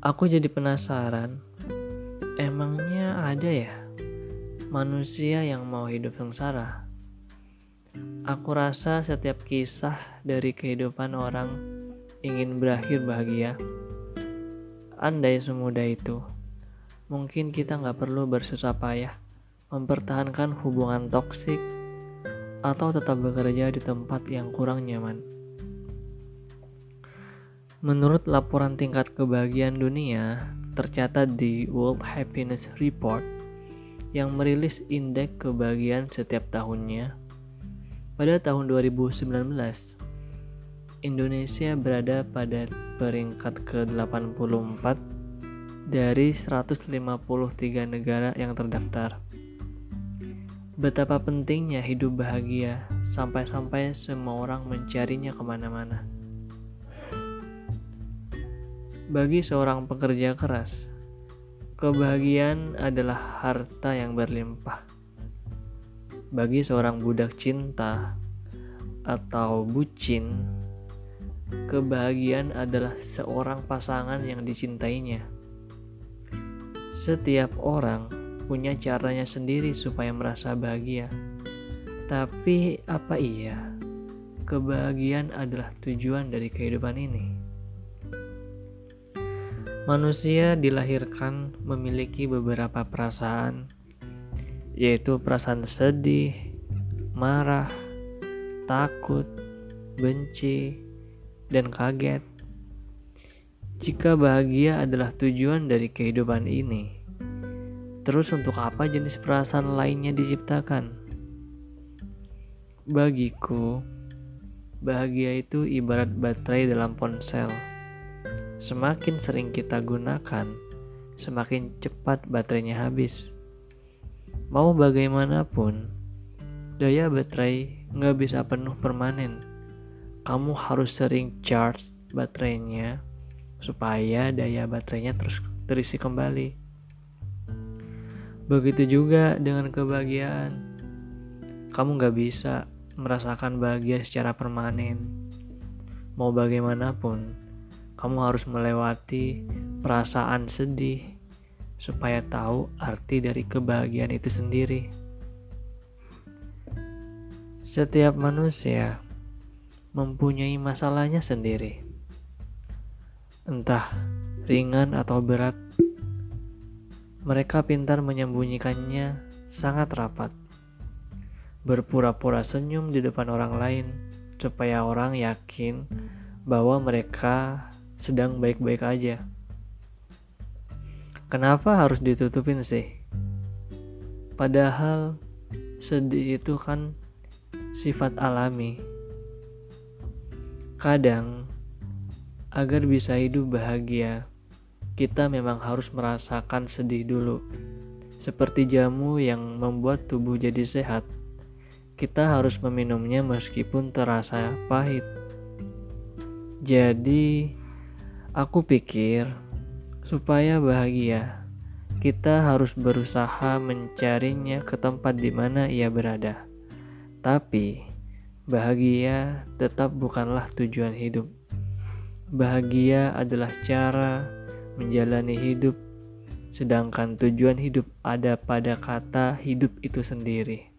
Aku jadi penasaran, emangnya ada ya manusia yang mau hidup sengsara? Aku rasa setiap kisah dari kehidupan orang ingin berakhir bahagia. Andai semudah itu, mungkin kita nggak perlu bersusah payah mempertahankan hubungan toksik atau tetap bekerja di tempat yang kurang nyaman. Menurut laporan tingkat kebahagiaan dunia tercatat di World Happiness Report yang merilis indeks kebahagiaan setiap tahunnya, pada tahun 2019 Indonesia berada pada peringkat ke-84 dari 153 negara yang terdaftar. Betapa pentingnya hidup bahagia sampai-sampai semua orang mencarinya ke mana-mana. Bagi seorang pekerja keras, kebahagiaan adalah harta yang berlimpah. Bagi seorang budak cinta atau bucin, kebahagiaan adalah seorang pasangan yang dicintainya. Setiap orang punya caranya sendiri supaya merasa bahagia. Tapi apa iya kebahagiaan adalah tujuan dari kehidupan ini? Manusia dilahirkan memiliki beberapa perasaan, yaitu perasaan sedih, marah, takut, benci, dan kaget. Jika bahagia adalah tujuan dari kehidupan ini, terus untuk apa jenis perasaan lainnya diciptakan? Bagiku, bahagia itu ibarat baterai dalam ponsel Semakin sering kita gunakan, semakin cepat baterainya habis. Mau bagaimanapun, daya baterai nggak bisa penuh permanen. Kamu harus sering charge baterainya supaya daya baterainya terus terisi kembali. Begitu juga dengan kebahagiaan. Kamu nggak bisa merasakan bahagia secara permanen. Mau bagaimanapun, kamu harus melewati perasaan sedih supaya tahu arti dari kebahagiaan itu sendiri. Setiap manusia mempunyai masalahnya sendiri, entah ringan atau berat. Mereka pintar menyembunyikannya sangat rapat, berpura-pura senyum di depan orang lain supaya orang yakin bahwa mereka sedang baik-baik aja. Kenapa harus ditutupin sih? Padahal sedih itu kan sifat alami. Kadang, agar bisa hidup bahagia, kita memang harus merasakan sedih dulu. Seperti jamu yang membuat tubuh jadi sehat, kita harus meminumnya meskipun terasa pahit. Jadi, Aku pikir, supaya bahagia, kita harus berusaha mencarinya ke tempat di mana ia berada. Tapi, bahagia tetap bukanlah tujuan hidup. Bahagia adalah cara menjalani hidup, sedangkan tujuan hidup ada pada kata hidup itu sendiri.